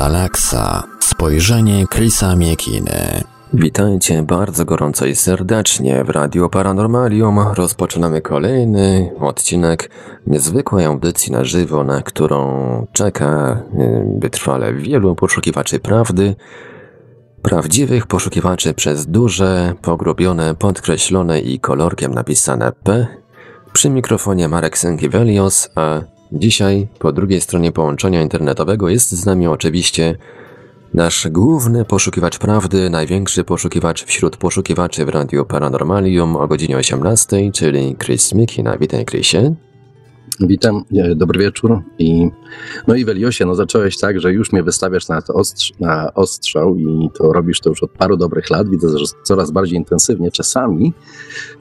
Paralaksa. Spojrzenie Chrisa Miekiny. Witajcie bardzo gorąco i serdecznie w Radio Paranormalium. Rozpoczynamy kolejny odcinek niezwykłej audycji na żywo, na którą czeka wytrwale wielu poszukiwaczy prawdy. Prawdziwych poszukiwaczy przez duże, pogrubione, podkreślone i kolorkiem napisane P. Przy mikrofonie Marek Sękiewelios, a dzisiaj po drugiej stronie połączenia internetowego jest z nami oczywiście Nasz główny poszukiwacz prawdy, największy poszukiwacz wśród poszukiwaczy w Radio Paranormalium o godzinie 18, czyli Chris Mikina. Witaj Chrisie. Witam, e, dobry wieczór. I, no i Weliosie, no zacząłeś tak, że już mnie wystawiasz na, ostrz, na ostrzał i to robisz to już od paru dobrych lat. Widzę, że coraz bardziej intensywnie. Czasami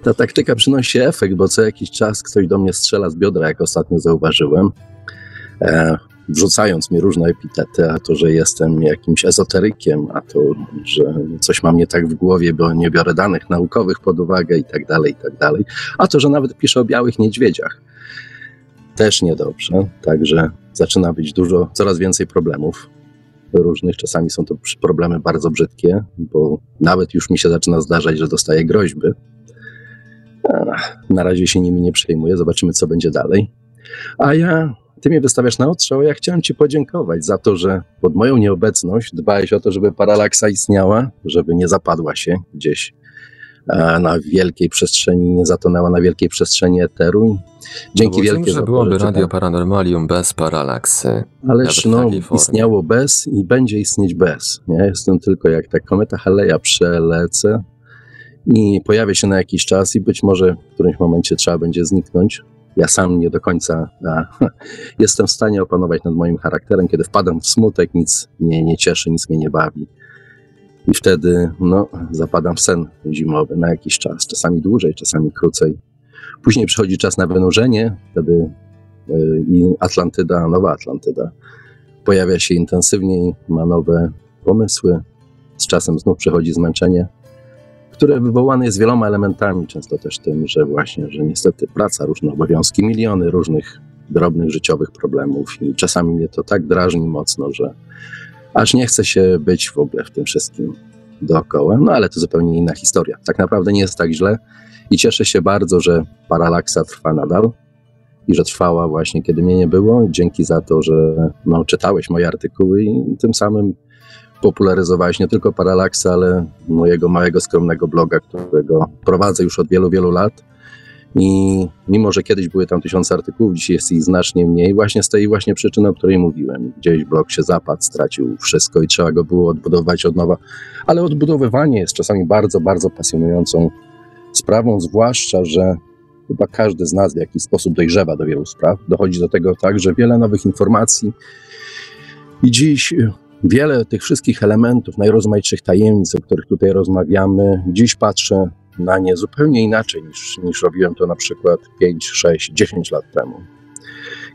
ta taktyka przynosi efekt, bo co jakiś czas ktoś do mnie strzela z biodra, jak ostatnio zauważyłem. E, wrzucając mi różne epitety, a to, że jestem jakimś ezoterykiem, a to, że coś mam nie tak w głowie, bo nie biorę danych naukowych pod uwagę i tak dalej, i tak dalej, a to, że nawet piszę o białych niedźwiedziach. Też niedobrze, także zaczyna być dużo, coraz więcej problemów różnych. Czasami są to problemy bardzo brzydkie, bo nawet już mi się zaczyna zdarzać, że dostaję groźby. Na razie się nimi nie przejmuję, zobaczymy, co będzie dalej. A ja ty mnie wystawiasz na odstrzał, ja chciałem ci podziękować za to, że pod moją nieobecność dbałeś o to, żeby paralaksa istniała, żeby nie zapadła się gdzieś na wielkiej przestrzeni, nie zatonęła na wielkiej przestrzeni eteru. Dzięki no wielkie że byłoby Radio Paranormalium bez paralaksy. Ależ no, istniało bez i będzie istnieć bez. Ja jestem tylko jak ta kometa Haleja przelecę i pojawię się na jakiś czas i być może w którymś momencie trzeba będzie zniknąć ja sam nie do końca a, jestem w stanie opanować nad moim charakterem. Kiedy wpadam w smutek, nic mnie nie cieszy, nic mnie nie bawi. I wtedy no, zapadam w sen zimowy na jakiś czas, czasami dłużej, czasami krócej. Później przychodzi czas na wynurzenie, wtedy y, i Atlantyda, nowa Atlantyda, pojawia się intensywniej, ma nowe pomysły. Z czasem znów przychodzi zmęczenie, które wywołane jest wieloma elementami, często też tym, że właśnie, że niestety praca, różne obowiązki, miliony różnych drobnych życiowych problemów i czasami mnie to tak drażni mocno, że aż nie chce się być w ogóle w tym wszystkim dookoła. No ale to zupełnie inna historia. Tak naprawdę nie jest tak źle i cieszę się bardzo, że paralaksa trwa nadal i że trwała właśnie, kiedy mnie nie było. Dzięki za to, że no, czytałeś moje artykuły i tym samym popularyzowałeś nie tylko Paralaksa, ale mojego małego, skromnego bloga, którego prowadzę już od wielu, wielu lat. I mimo, że kiedyś były tam tysiące artykułów, dzisiaj jest ich znacznie mniej, właśnie z tej właśnie przyczyny, o której mówiłem. Gdzieś blog się zapadł, stracił wszystko i trzeba go było odbudować od nowa. Ale odbudowywanie jest czasami bardzo, bardzo pasjonującą sprawą, zwłaszcza, że chyba każdy z nas w jakiś sposób dojrzewa do wielu spraw. Dochodzi do tego tak, że wiele nowych informacji i dziś wiele tych wszystkich elementów, najrozmaitszych tajemnic, o których tutaj rozmawiamy, dziś patrzę na nie zupełnie inaczej niż, niż robiłem to na przykład 5, 6, 10 lat temu.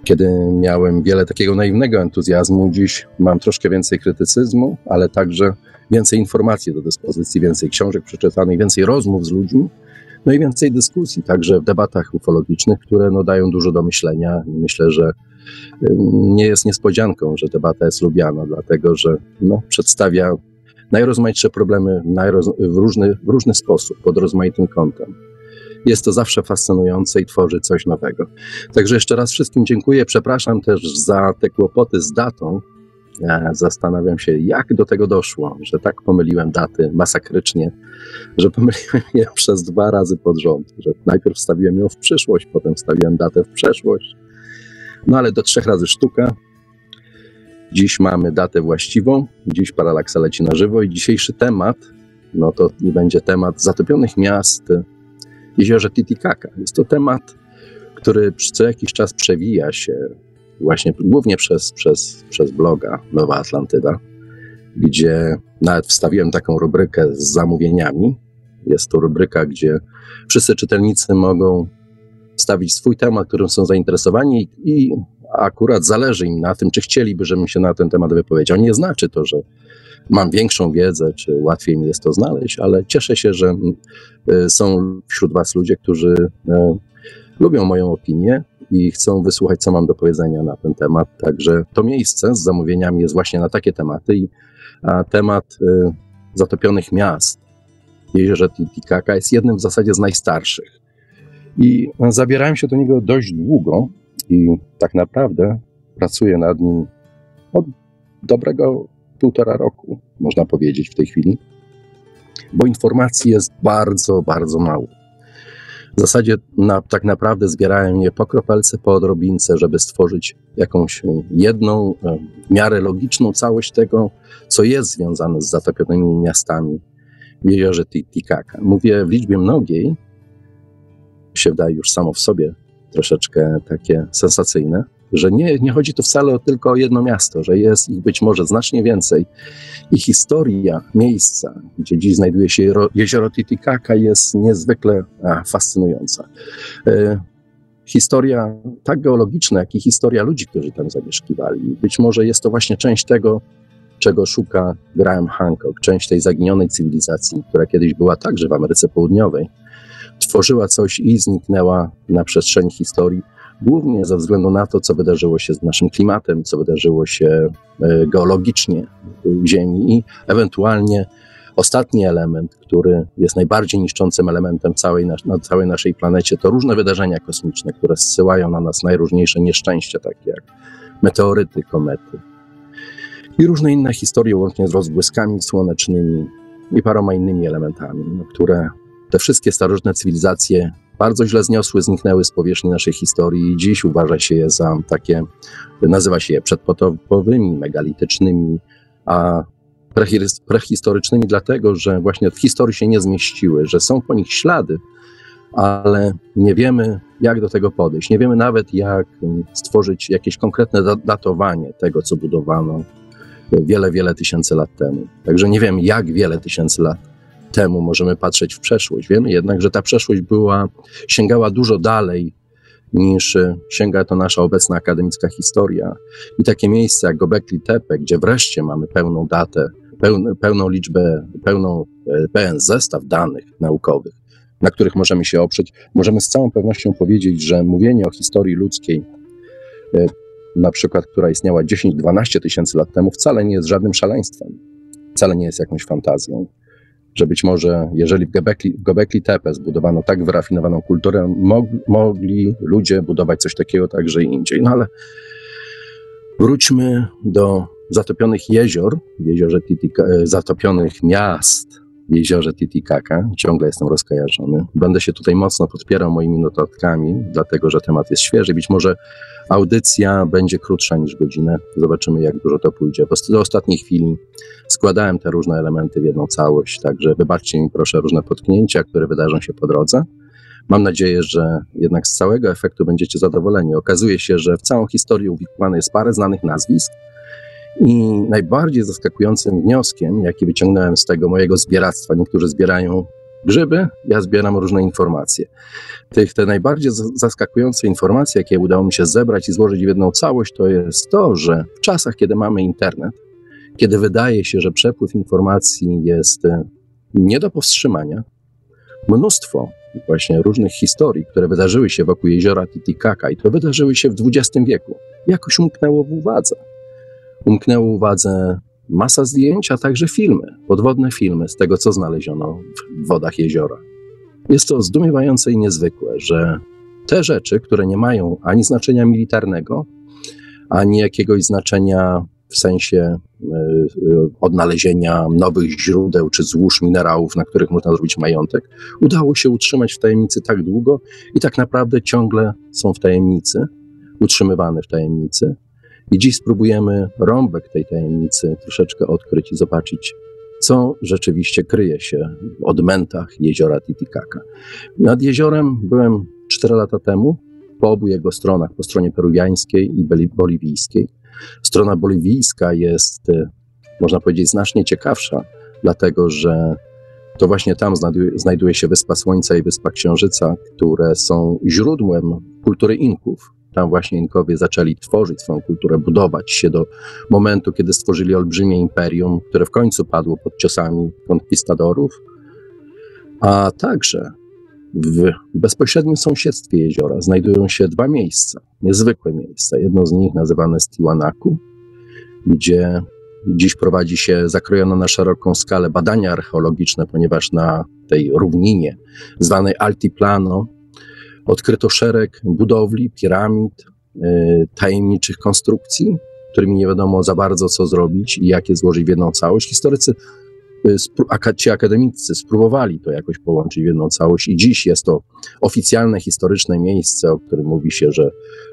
Kiedy miałem wiele takiego naiwnego entuzjazmu, dziś mam troszkę więcej krytycyzmu, ale także więcej informacji do dyspozycji, więcej książek przeczytanych, więcej rozmów z ludźmi, no i więcej dyskusji, także w debatach ufologicznych, które no, dają dużo do myślenia myślę, że nie jest niespodzianką, że debata jest lubiana, dlatego że no, przedstawia najrozmaitsze problemy najroz, w, różny, w różny sposób, pod rozmaitym kątem. Jest to zawsze fascynujące i tworzy coś nowego. Także jeszcze raz wszystkim dziękuję. Przepraszam też za te kłopoty z datą. Zastanawiam się, jak do tego doszło, że tak pomyliłem daty masakrycznie, że pomyliłem je przez dwa razy pod rząd, że najpierw wstawiłem ją w przyszłość, potem wstawiłem datę w przeszłość. No ale do trzech razy sztuka. Dziś mamy datę właściwą, dziś paralaksa leci na żywo i dzisiejszy temat, no to będzie temat zatopionych miast w jeziorze Titicaca. Jest to temat, który co jakiś czas przewija się właśnie głównie przez, przez, przez bloga Nowa Atlantyda, gdzie nawet wstawiłem taką rubrykę z zamówieniami. Jest to rubryka, gdzie wszyscy czytelnicy mogą wstawić swój temat, którym są zainteresowani i akurat zależy im na tym, czy chcieliby, żebym się na ten temat wypowiedział. Nie znaczy to, że mam większą wiedzę, czy łatwiej mi jest to znaleźć, ale cieszę się, że y, są wśród Was ludzie, którzy y, lubią moją opinię i chcą wysłuchać, co mam do powiedzenia na ten temat. Także to miejsce z zamówieniami jest właśnie na takie tematy i temat y, zatopionych miast jeziorze Titicaca jest jednym w zasadzie z najstarszych. I zabierałem się do niego dość długo i tak naprawdę pracuję nad nim od dobrego półtora roku, można powiedzieć w tej chwili, bo informacji jest bardzo, bardzo mało. W zasadzie na, tak naprawdę zbierałem je po kropelce, po odrobince, żeby stworzyć jakąś jedną, e, w miarę logiczną całość tego, co jest związane z zatopionymi miastami w jeziorze Titicaca. Mówię w liczbie mnogiej, się wydaje już samo w sobie troszeczkę takie sensacyjne, że nie, nie chodzi tu wcale tylko o jedno miasto, że jest ich być może znacznie więcej. I historia miejsca, gdzie dziś znajduje się jezioro Titicaca, jest niezwykle fascynująca. E, historia tak geologiczna, jak i historia ludzi, którzy tam zamieszkiwali. Być może jest to właśnie część tego, czego szuka Graham Hancock, część tej zaginionej cywilizacji, która kiedyś była także w Ameryce Południowej, tworzyła coś i zniknęła na przestrzeni historii, głównie ze względu na to, co wydarzyło się z naszym klimatem, co wydarzyło się e, geologicznie Ziemi i ewentualnie ostatni element, który jest najbardziej niszczącym elementem całej na całej naszej planecie, to różne wydarzenia kosmiczne, które zsyłają na nas najróżniejsze nieszczęścia, takie jak meteoryty, komety i różne inne historie, łącznie z rozbłyskami słonecznymi i paroma innymi elementami, no, które te wszystkie starożytne cywilizacje bardzo źle zniosły, zniknęły z powierzchni naszej historii i dziś uważa się je za takie, nazywa się je przedpotopowymi, megalitycznymi, a prehistorycznymi dlatego, że właśnie w historii się nie zmieściły, że są po nich ślady, ale nie wiemy, jak do tego podejść. Nie wiemy nawet, jak stworzyć jakieś konkretne datowanie tego, co budowano wiele, wiele tysięcy lat temu. Także nie wiem, jak wiele tysięcy lat temu możemy patrzeć w przeszłość. Wiemy jednak, że ta przeszłość była, sięgała dużo dalej niż e, sięga to nasza obecna akademicka historia. I takie miejsce jak Gobekli Tepe, gdzie wreszcie mamy pełną datę, pełn, pełną liczbę, pełną, e, pełen zestaw danych naukowych, na których możemy się oprzeć, możemy z całą pewnością powiedzieć, że mówienie o historii ludzkiej, e, na przykład, która istniała 10-12 tysięcy lat temu, wcale nie jest żadnym szaleństwem, wcale nie jest jakąś fantazją że być może jeżeli w Gobekli, w Tepe zbudowano tak wyrafinowaną kulturę, mog, mogli ludzie budować coś takiego także i indziej. No ale wróćmy do zatopionych jezior, w jeziorze Titica, e, zatopionych miast jeziorze Titicaca. Ciągle jestem rozkojarzony. Będę się tutaj mocno podpierał moimi notatkami, dlatego że temat jest świeży. Być może audycja będzie krótsza niż godzinę. Zobaczymy, jak dużo to pójdzie. Do ostatniej chwili składałem te różne elementy w jedną całość, także wybaczcie mi proszę różne potknięcia, które wydarzą się po drodze. Mam nadzieję, że jednak z całego efektu będziecie zadowoleni. Okazuje się, że w całą historię uwikłane jest parę znanych nazwisk, i najbardziej zaskakującym wnioskiem, jaki wyciągnąłem z tego mojego zbieractwa, niektórzy zbierają grzyby, ja zbieram różne informacje. Tych, te najbardziej zaskakujące informacje, jakie udało mi się zebrać i złożyć w jedną całość, to jest to, że w czasach, kiedy mamy internet, kiedy wydaje się, że przepływ informacji jest e, nie do powstrzymania, mnóstwo właśnie różnych historii, które wydarzyły się wokół jeziora Titicaca i to wydarzyły się w XX wieku, jakoś umknęło w uwadze umknęło uwadze masa zdjęć, a także filmy, podwodne filmy z tego, co znaleziono w wodach jeziora. Jest to zdumiewające i niezwykłe, że te rzeczy, które nie mają ani znaczenia militarnego, ani jakiegoś znaczenia w sensie y, y, odnalezienia nowych źródeł czy złóż minerałów, na których można zrobić majątek, udało się utrzymać w tajemnicy tak długo i tak naprawdę ciągle są w tajemnicy, utrzymywane w tajemnicy. I dziś spróbujemy rąbek tej tajemnicy troszeczkę odkryć i zobaczyć, co rzeczywiście kryje się w odmętach jeziora Titicaca. Nad jeziorem byłem 4 lata temu, po obu jego stronach, po stronie peruwiańskiej i boliwijskiej. Strona boliwijska jest, e, można powiedzieć, znacznie ciekawsza, dlatego że to właśnie tam znajduje się Wyspa Słońca i Wyspa Księżyca, które są źródłem kultury Inków, tam właśnie Inkowie zaczęli tworzyć swoją kulturę, budować się do momentu, kiedy stworzyli olbrzymie imperium, które w końcu padło pod ciosami konkwistadorów. A także w bezpośrednim sąsiedztwie jeziora znajdują się dwa miejsca, niezwykłe miejsca. Jedno z nich nazywane jest Tiwanaku, gdzie dziś prowadzi się, zakrojono na szeroką skalę badania archeologiczne, ponieważ na tej równinie zwanej Altiplano odkryto szereg budowli, piramid, y, tajemniczych konstrukcji, którymi nie wiadomo za bardzo co zrobić i jak je złożyć w jedną całość. Historycy y, ci akademicy spróbowali to jakoś połączyć w jedną całość i dziś jest to oficjalne historyczne miejsce, o którym mówi się, że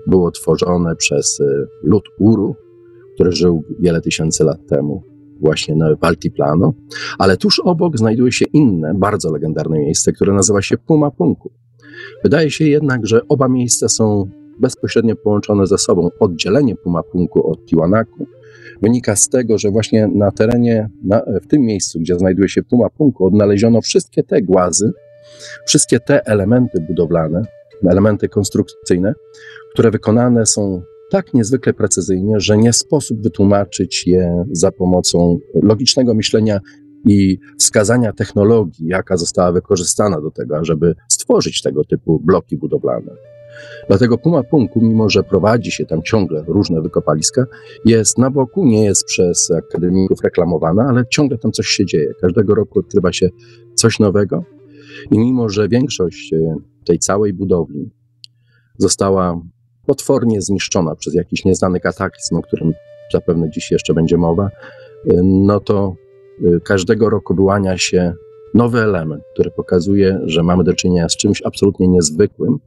było tworzone przez y, lud Uru, który żył wiele tysięcy lat temu właśnie na Altiplano, ale tuż obok znajduje się inne, bardzo legendarne miejsce, które nazywa się Puma Punku. Wydaje się jednak, że oba miejsca są bezpośrednio połączone ze sobą. Oddzielenie Pumapunku od Tiwanaku wynika z tego, że właśnie na terenie, na, w tym miejscu, gdzie znajduje się Pumapunku, odnaleziono wszystkie te głazy, wszystkie te elementy budowlane, elementy konstrukcyjne, które wykonane są tak niezwykle precyzyjnie, że nie sposób wytłumaczyć je za pomocą logicznego myślenia i wskazania technologii, jaka została wykorzystana do tego, żeby stworzyć tego typu bloki budowlane. Dlatego Puma Punku, mimo że prowadzi się tam ciągle różne wykopaliska, jest na boku, nie jest przez akademików reklamowana, ale ciągle tam coś się dzieje. Każdego roku odkrywa się coś nowego i mimo, że większość e, tej całej budowli została potwornie zniszczona przez jakiś nieznany kataklizm, o którym zapewne dziś jeszcze będzie mowa, e, no to każdego roku wyłania się nowy element, który pokazuje, że mamy do czynienia z czymś absolutnie niezwykłym,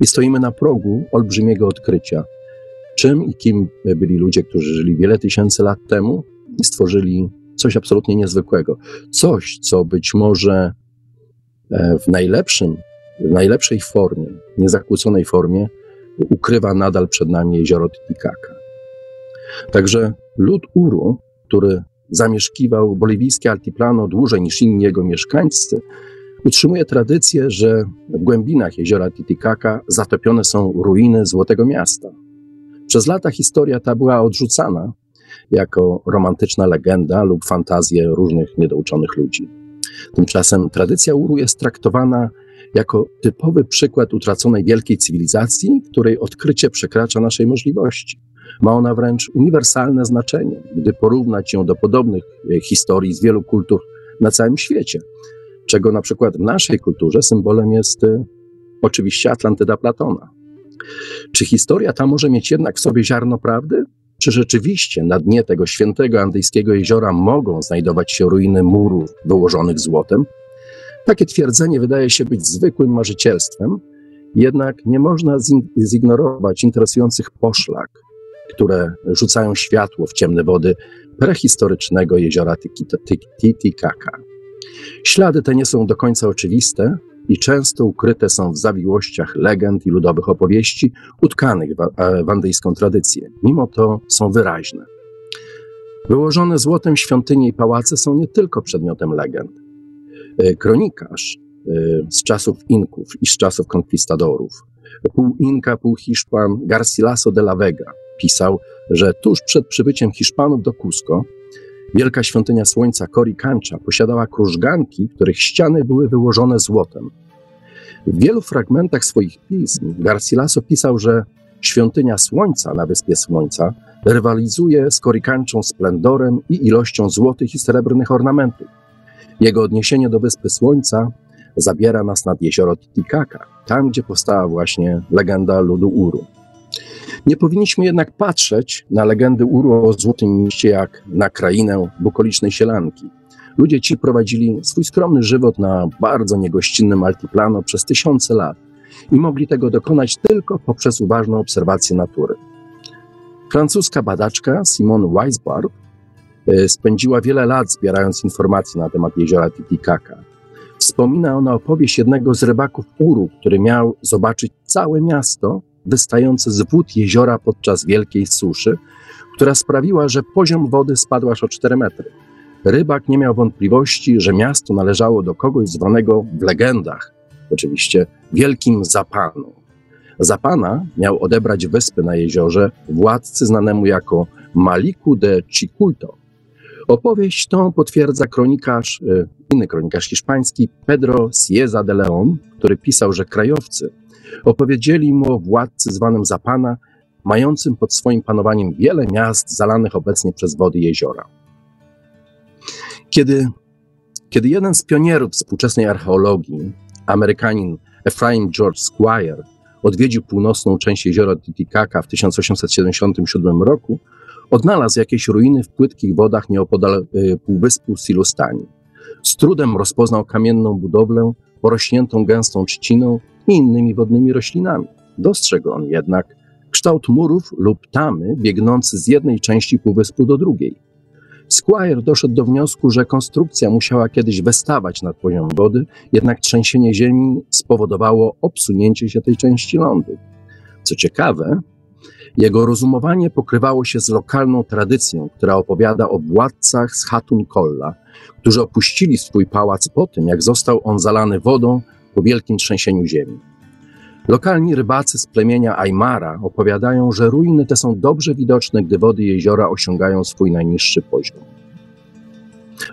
i stoimy na progu olbrzymiego odkrycia. Czym i kim byli ludzie, którzy żyli wiele tysięcy lat temu i stworzyli coś absolutnie niezwykłego. Coś, co być może e, w najlepszym, w najlepszej formie, niezakłóconej formie, ukrywa nadal przed nami jezioro Titicaca. Także lud Uru, który zamieszkiwał boliwijskie altiplano dłużej niż inni jego mieszkańcy, Utrzymuje tradycję, że w głębinach jeziora Titicaca zatopione są ruiny Złotego Miasta. Przez lata historia ta była odrzucana jako romantyczna legenda lub fantazje różnych niedouczonych ludzi. Tymczasem tradycja Uru jest traktowana jako typowy przykład utraconej wielkiej cywilizacji, której odkrycie przekracza naszej możliwości. Ma ona wręcz uniwersalne znaczenie, gdy porównać ją do podobnych historii z wielu kultur na całym świecie czego na przykład w naszej kulturze symbolem jest y, oczywiście Atlantyda Platona. Czy historia ta może mieć jednak w sobie ziarno prawdy? Czy rzeczywiście na dnie tego świętego andyjskiego jeziora mogą znajdować się ruiny murów wyłożonych złotem? Takie twierdzenie wydaje się być zwykłym marzycielstwem, jednak nie można zignorować interesujących poszlak, które rzucają światło w ciemne wody prehistorycznego jeziora Titicaca. Ślady te nie są do końca oczywiste i często ukryte są w zawiłościach legend i ludowych opowieści utkanych w andyjską tradycję. Mimo to są wyraźne. Wyłożone złotem świątynie i pałace są nie tylko przedmiotem legend. E, kronikarz e, z czasów Inków i z czasów konkwistadorów, pół Inka, pół Hiszpan Garcilaso de la Vega pisał, że tuż przed przybyciem Hiszpanów do Cusco Wielka świątynia słońca Coricancha posiadała krużganki, których ściany były wyłożone złotem. W wielu fragmentach swoich pism Garcilaso pisał, że świątynia słońca na Wyspie Słońca rywalizuje z Coricanchą splendorem i ilością złotych i srebrnych ornamentów. Jego odniesienie do Wyspy Słońca zabiera nas nad jezioro Titicaca, tam gdzie powstała właśnie legenda ludu Uru. Nie powinniśmy jednak patrzeć na legendy Uru o Złotym Mieście jak na krainę bukolicznej sielanki. Ludzie ci prowadzili swój skromny żywot na bardzo niegościnnym altiplano przez tysiące lat i mogli tego dokonać tylko poprzez uważną obserwację natury. Francuska badaczka Simone Weisbart e, spędziła wiele lat zbierając informacje na temat jeziora Titicaca. Wspomina ona opowieść jednego z rybaków Uru, który miał zobaczyć całe miasto wystające z wód jeziora podczas wielkiej suszy, która sprawiła, że poziom wody spadł aż o 4 metry. Rybak nie miał wątpliwości, że miasto należało do kogoś zwanego w legendach, oczywiście, wielkim Zapanu. Zapana miał odebrać wyspy na jeziorze władcy znanemu jako Maliku de Chikulto. Opowieść tą potwierdza kronikarz, e, inny kronikarz hiszpański Pedro Cieza de León, który pisał, że krajowcy opowiedzieli mu o władcy zwanym Zapana, mającym pod swoim panowaniem wiele miast zalanych obecnie przez wody jeziora. Kiedy, kiedy jeden z pionierów współczesnej archeologii, Amerykanin Ephraim George Squire, odwiedził północną część jeziora Titicaca w 1877 roku, odnalazł jakieś ruiny w płytkich wodach nieopodal y, półwyspu Silustani. Z trudem rozpoznał kamienną budowlę porośniętą gęstą trzciną i innymi wodnymi roślinami. Dostrzegł on jednak kształt murów lub tamy biegnący z jednej części półwyspu do drugiej. Squire doszedł do wniosku, że konstrukcja musiała kiedyś wystawać nad poziom wody, jednak trzęsienie ziemi spowodowało obsunięcie się tej części lądu. Co ciekawe, jego rozumowanie pokrywało się z lokalną tradycją, która opowiada o władcach z Hatun Kolla, którzy opuścili swój pałac po tym, jak został on zalany wodą po wielkim trzęsieniu ziemi. Lokalni rybacy z plemienia Aymara opowiadają, że ruiny te są dobrze widoczne, gdy wody jeziora osiągają swój najniższy poziom.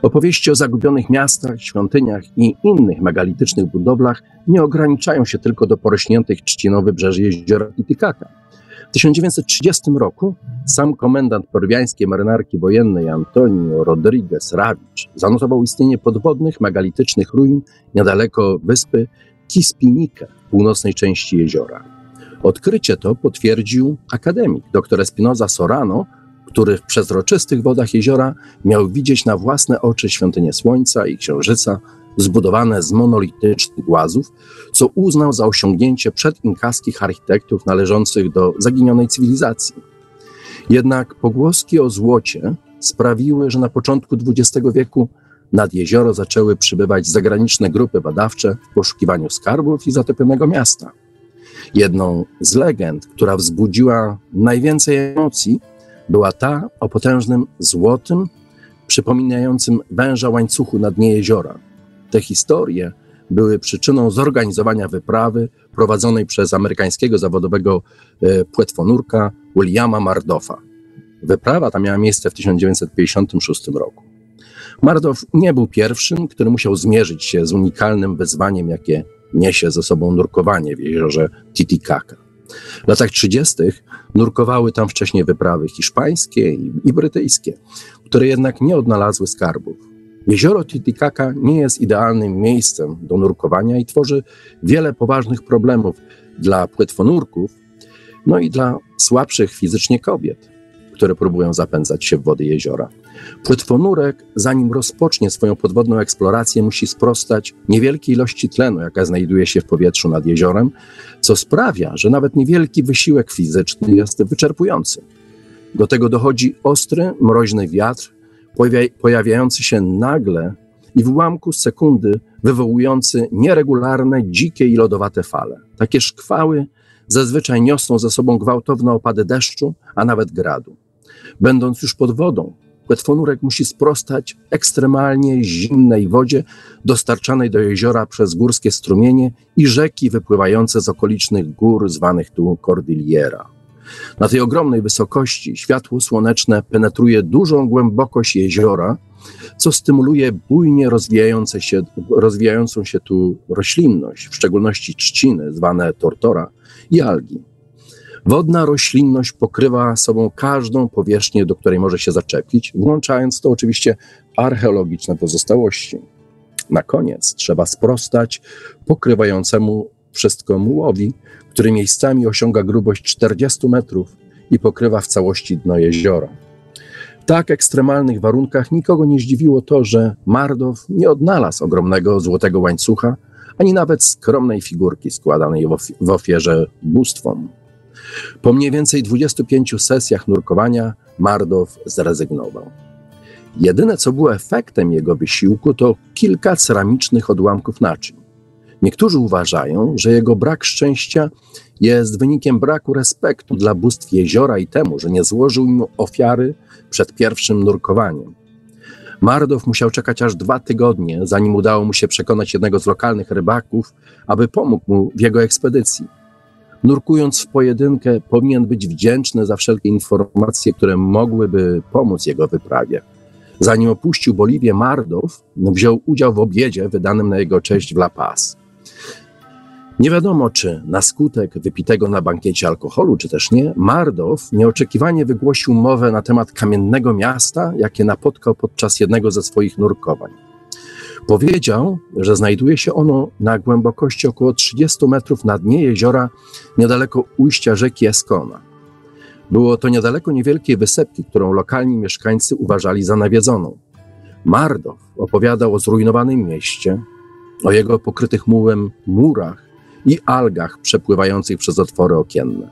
Opowieści o zagubionych miastach, świątyniach i innych megalitycznych budowlach nie ograniczają się tylko do porośniętych trzciną wybrzeży jeziora Titicaca. W 1930 roku sam komendant peruwiańskiej marynarki wojennej Antonio Rodriguez Rawicz zanotował istnienie podwodnych, megalitycznych ruin niedaleko wyspy Kispinike w północnej części jeziora. Odkrycie to potwierdził akademik dr Espinoza Sorano, który w przezroczystych wodach jeziora miał widzieć na własne oczy świątynię Słońca i Księżyca zbudowane z monolitycznych głazów, co uznał za osiągnięcie przedinkaskich architektów należących do zaginionej cywilizacji. Jednak pogłoski o złocie sprawiły, że na początku XX wieku nad jezioro zaczęły przybywać zagraniczne grupy badawcze w poszukiwaniu skarbów i zatopionego miasta. Jedną z legend, która wzbudziła najwięcej emocji, była ta o potężnym złotym, przypominającym węża łańcuchu na dnie jeziora. Te historie były przyczyną zorganizowania wyprawy prowadzonej przez amerykańskiego zawodowego e, płetwonurka Williama Mardoffa. Wyprawa ta miała miejsce w 1956 roku. Mardow nie był pierwszym, który musiał zmierzyć się z unikalnym wyzwaniem, jakie niesie ze sobą nurkowanie w jeziorze Titicaca. W latach 30. nurkowały tam wcześniej wyprawy hiszpańskie i, i brytyjskie, które jednak nie odnalazły skarbów. Jezioro Titicaca nie jest idealnym miejscem do nurkowania i tworzy wiele poważnych problemów dla płetwonurków, no i dla słabszych fizycznie kobiet, które próbują zapędzać się w wody jeziora. Płetwonurek, zanim rozpocznie swoją podwodną eksplorację, musi sprostać niewielkiej ilości tlenu, jaka znajduje się w powietrzu nad jeziorem, co sprawia, że nawet niewielki wysiłek fizyczny jest wyczerpujący. Do tego dochodzi ostry, mroźny wiatr, pojawiający się nagle i w ułamku sekundy wywołujący nieregularne, dzikie i lodowate fale. Takie szkwały zazwyczaj niosą ze sobą gwałtowne opady deszczu, a nawet gradu. Będąc już pod wodą, płetwonurek musi sprostać ekstremalnie zimnej wodzie dostarczanej do jeziora przez górskie strumienie i rzeki wypływające z okolicznych gór zwanych tu Cordillera. Na tej ogromnej wysokości światło słoneczne penetruje dużą głębokość jeziora, co stymuluje bujnie rozwijające się, rozwijającą się tu roślinność, w szczególności trzciny zwane tortora i algi. Wodna roślinność pokrywa sobą każdą powierzchnię, do której może się zaczepić, włączając to oczywiście archeologiczne pozostałości. Na koniec trzeba sprostać pokrywającemu wszystko mułowi, który miejscami osiąga grubość 40 metrów i pokrywa w całości dno jeziora. W tak ekstremalnych warunkach nikogo nie zdziwiło to, że Mardow nie odnalazł ogromnego złotego łańcucha, ani nawet skromnej figurki składanej w ofierze bóstwom. Po mniej więcej 25 sesjach nurkowania Mardow zrezygnował. Jedyne, co było efektem jego wysiłku, to kilka ceramicznych odłamków naczyń. Niektórzy uważają, że jego brak szczęścia jest wynikiem braku respektu dla bóstw jeziora i temu, że nie złożył im ofiary przed pierwszym nurkowaniem. Mardow musiał czekać aż dwa tygodnie, zanim udało mu się przekonać jednego z lokalnych rybaków, aby pomógł mu w jego ekspedycji. Nurkując w pojedynkę, powinien być wdzięczny za wszelkie informacje, które mogłyby pomóc jego wyprawie. Zanim opuścił Boliwię, Mardow wziął udział w obiedzie wydanym na jego cześć w La Paz. Nie wiadomo, czy na skutek wypitego na bankiecie alkoholu, czy też nie, Mardow nieoczekiwanie wygłosił mowę na temat kamiennego miasta, jakie napotkał podczas jednego ze swoich nurkowań. Powiedział, że znajduje się ono na głębokości około 30 metrów na dnie jeziora, niedaleko ujścia rzeki Escona. Było to niedaleko niewielkiej wysepki, którą lokalni mieszkańcy uważali za nawiedzoną. Mardow opowiadał o zrujnowanym mieście, o jego pokrytych mułem murach i algach przepływających przez otwory okienne.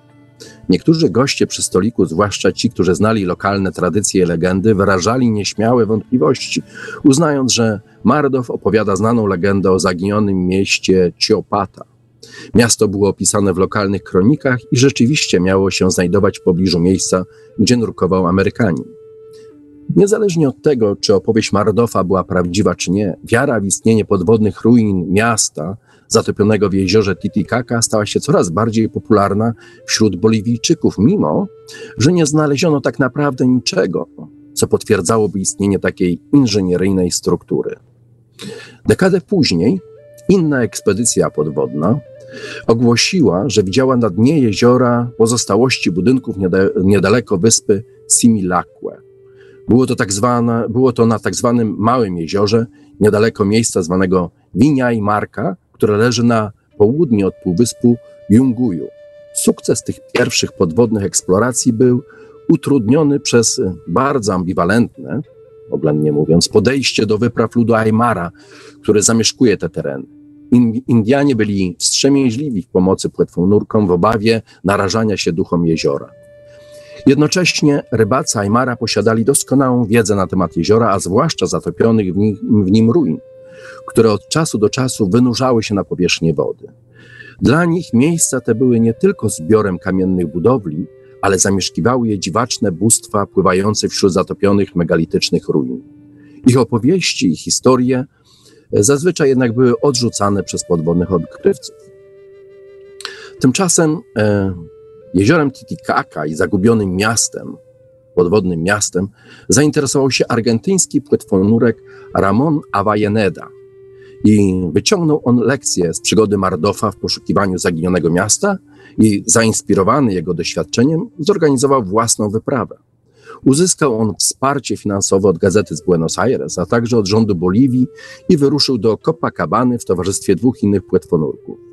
Niektórzy goście przy stoliku, zwłaszcza ci, którzy znali lokalne tradycje i legendy, wyrażali nieśmiałe wątpliwości, uznając, że Mardow opowiada znaną legendę o zaginionym mieście Ciopata. Miasto było opisane w lokalnych kronikach i rzeczywiście miało się znajdować w pobliżu miejsca, gdzie nurkował Amerykanin. Niezależnie od tego, czy opowieść Mardofa była prawdziwa, czy nie, wiara w istnienie podwodnych ruin miasta zatopionego w jeziorze Titicaca stała się coraz bardziej popularna wśród Boliwijczyków, mimo że nie znaleziono tak naprawdę niczego, co potwierdzałoby istnienie takiej inżynieryjnej struktury. Dekadę później inna ekspedycja podwodna ogłosiła, że widziała na dnie jeziora pozostałości budynków niedaleko wyspy Similacque. Było to, tak zwane, było to na tak zwanym Małym Jeziorze, niedaleko miejsca zwanego Winia i Marka, które leży na południe od półwyspu Junguju. Sukces tych pierwszych podwodnych eksploracji był utrudniony przez bardzo ambiwalentne, oględnie mówiąc, podejście do wypraw ludu Aymara, który zamieszkuje te tereny. Indianie byli wstrzemięźliwi w pomocy płetwonurkom w obawie narażania się duchom jeziora. Jednocześnie rybacy Aymara posiadali doskonałą wiedzę na temat jeziora, a zwłaszcza zatopionych w nim, w nim ruin, które od czasu do czasu wynurzały się na powierzchnię wody. Dla nich miejsca te były nie tylko zbiorem kamiennych budowli, ale zamieszkiwały je dziwaczne bóstwa pływające wśród zatopionych megalitycznych ruin. Ich opowieści i historie zazwyczaj jednak były odrzucane przez podwodnych odkrywców. Tymczasem e, jeziorem Titicaca i zagubionym miastem, podwodnym miastem, zainteresował się argentyński płetwonurek Ramon Avellaneda i wyciągnął on lekcję z przygody Mardofa w poszukiwaniu zaginionego miasta i zainspirowany jego doświadczeniem zorganizował własną wyprawę. Uzyskał on wsparcie finansowe od gazety z Buenos Aires, a także od rządu Boliwii i wyruszył do Copacabany w towarzystwie dwóch innych płetwonurków.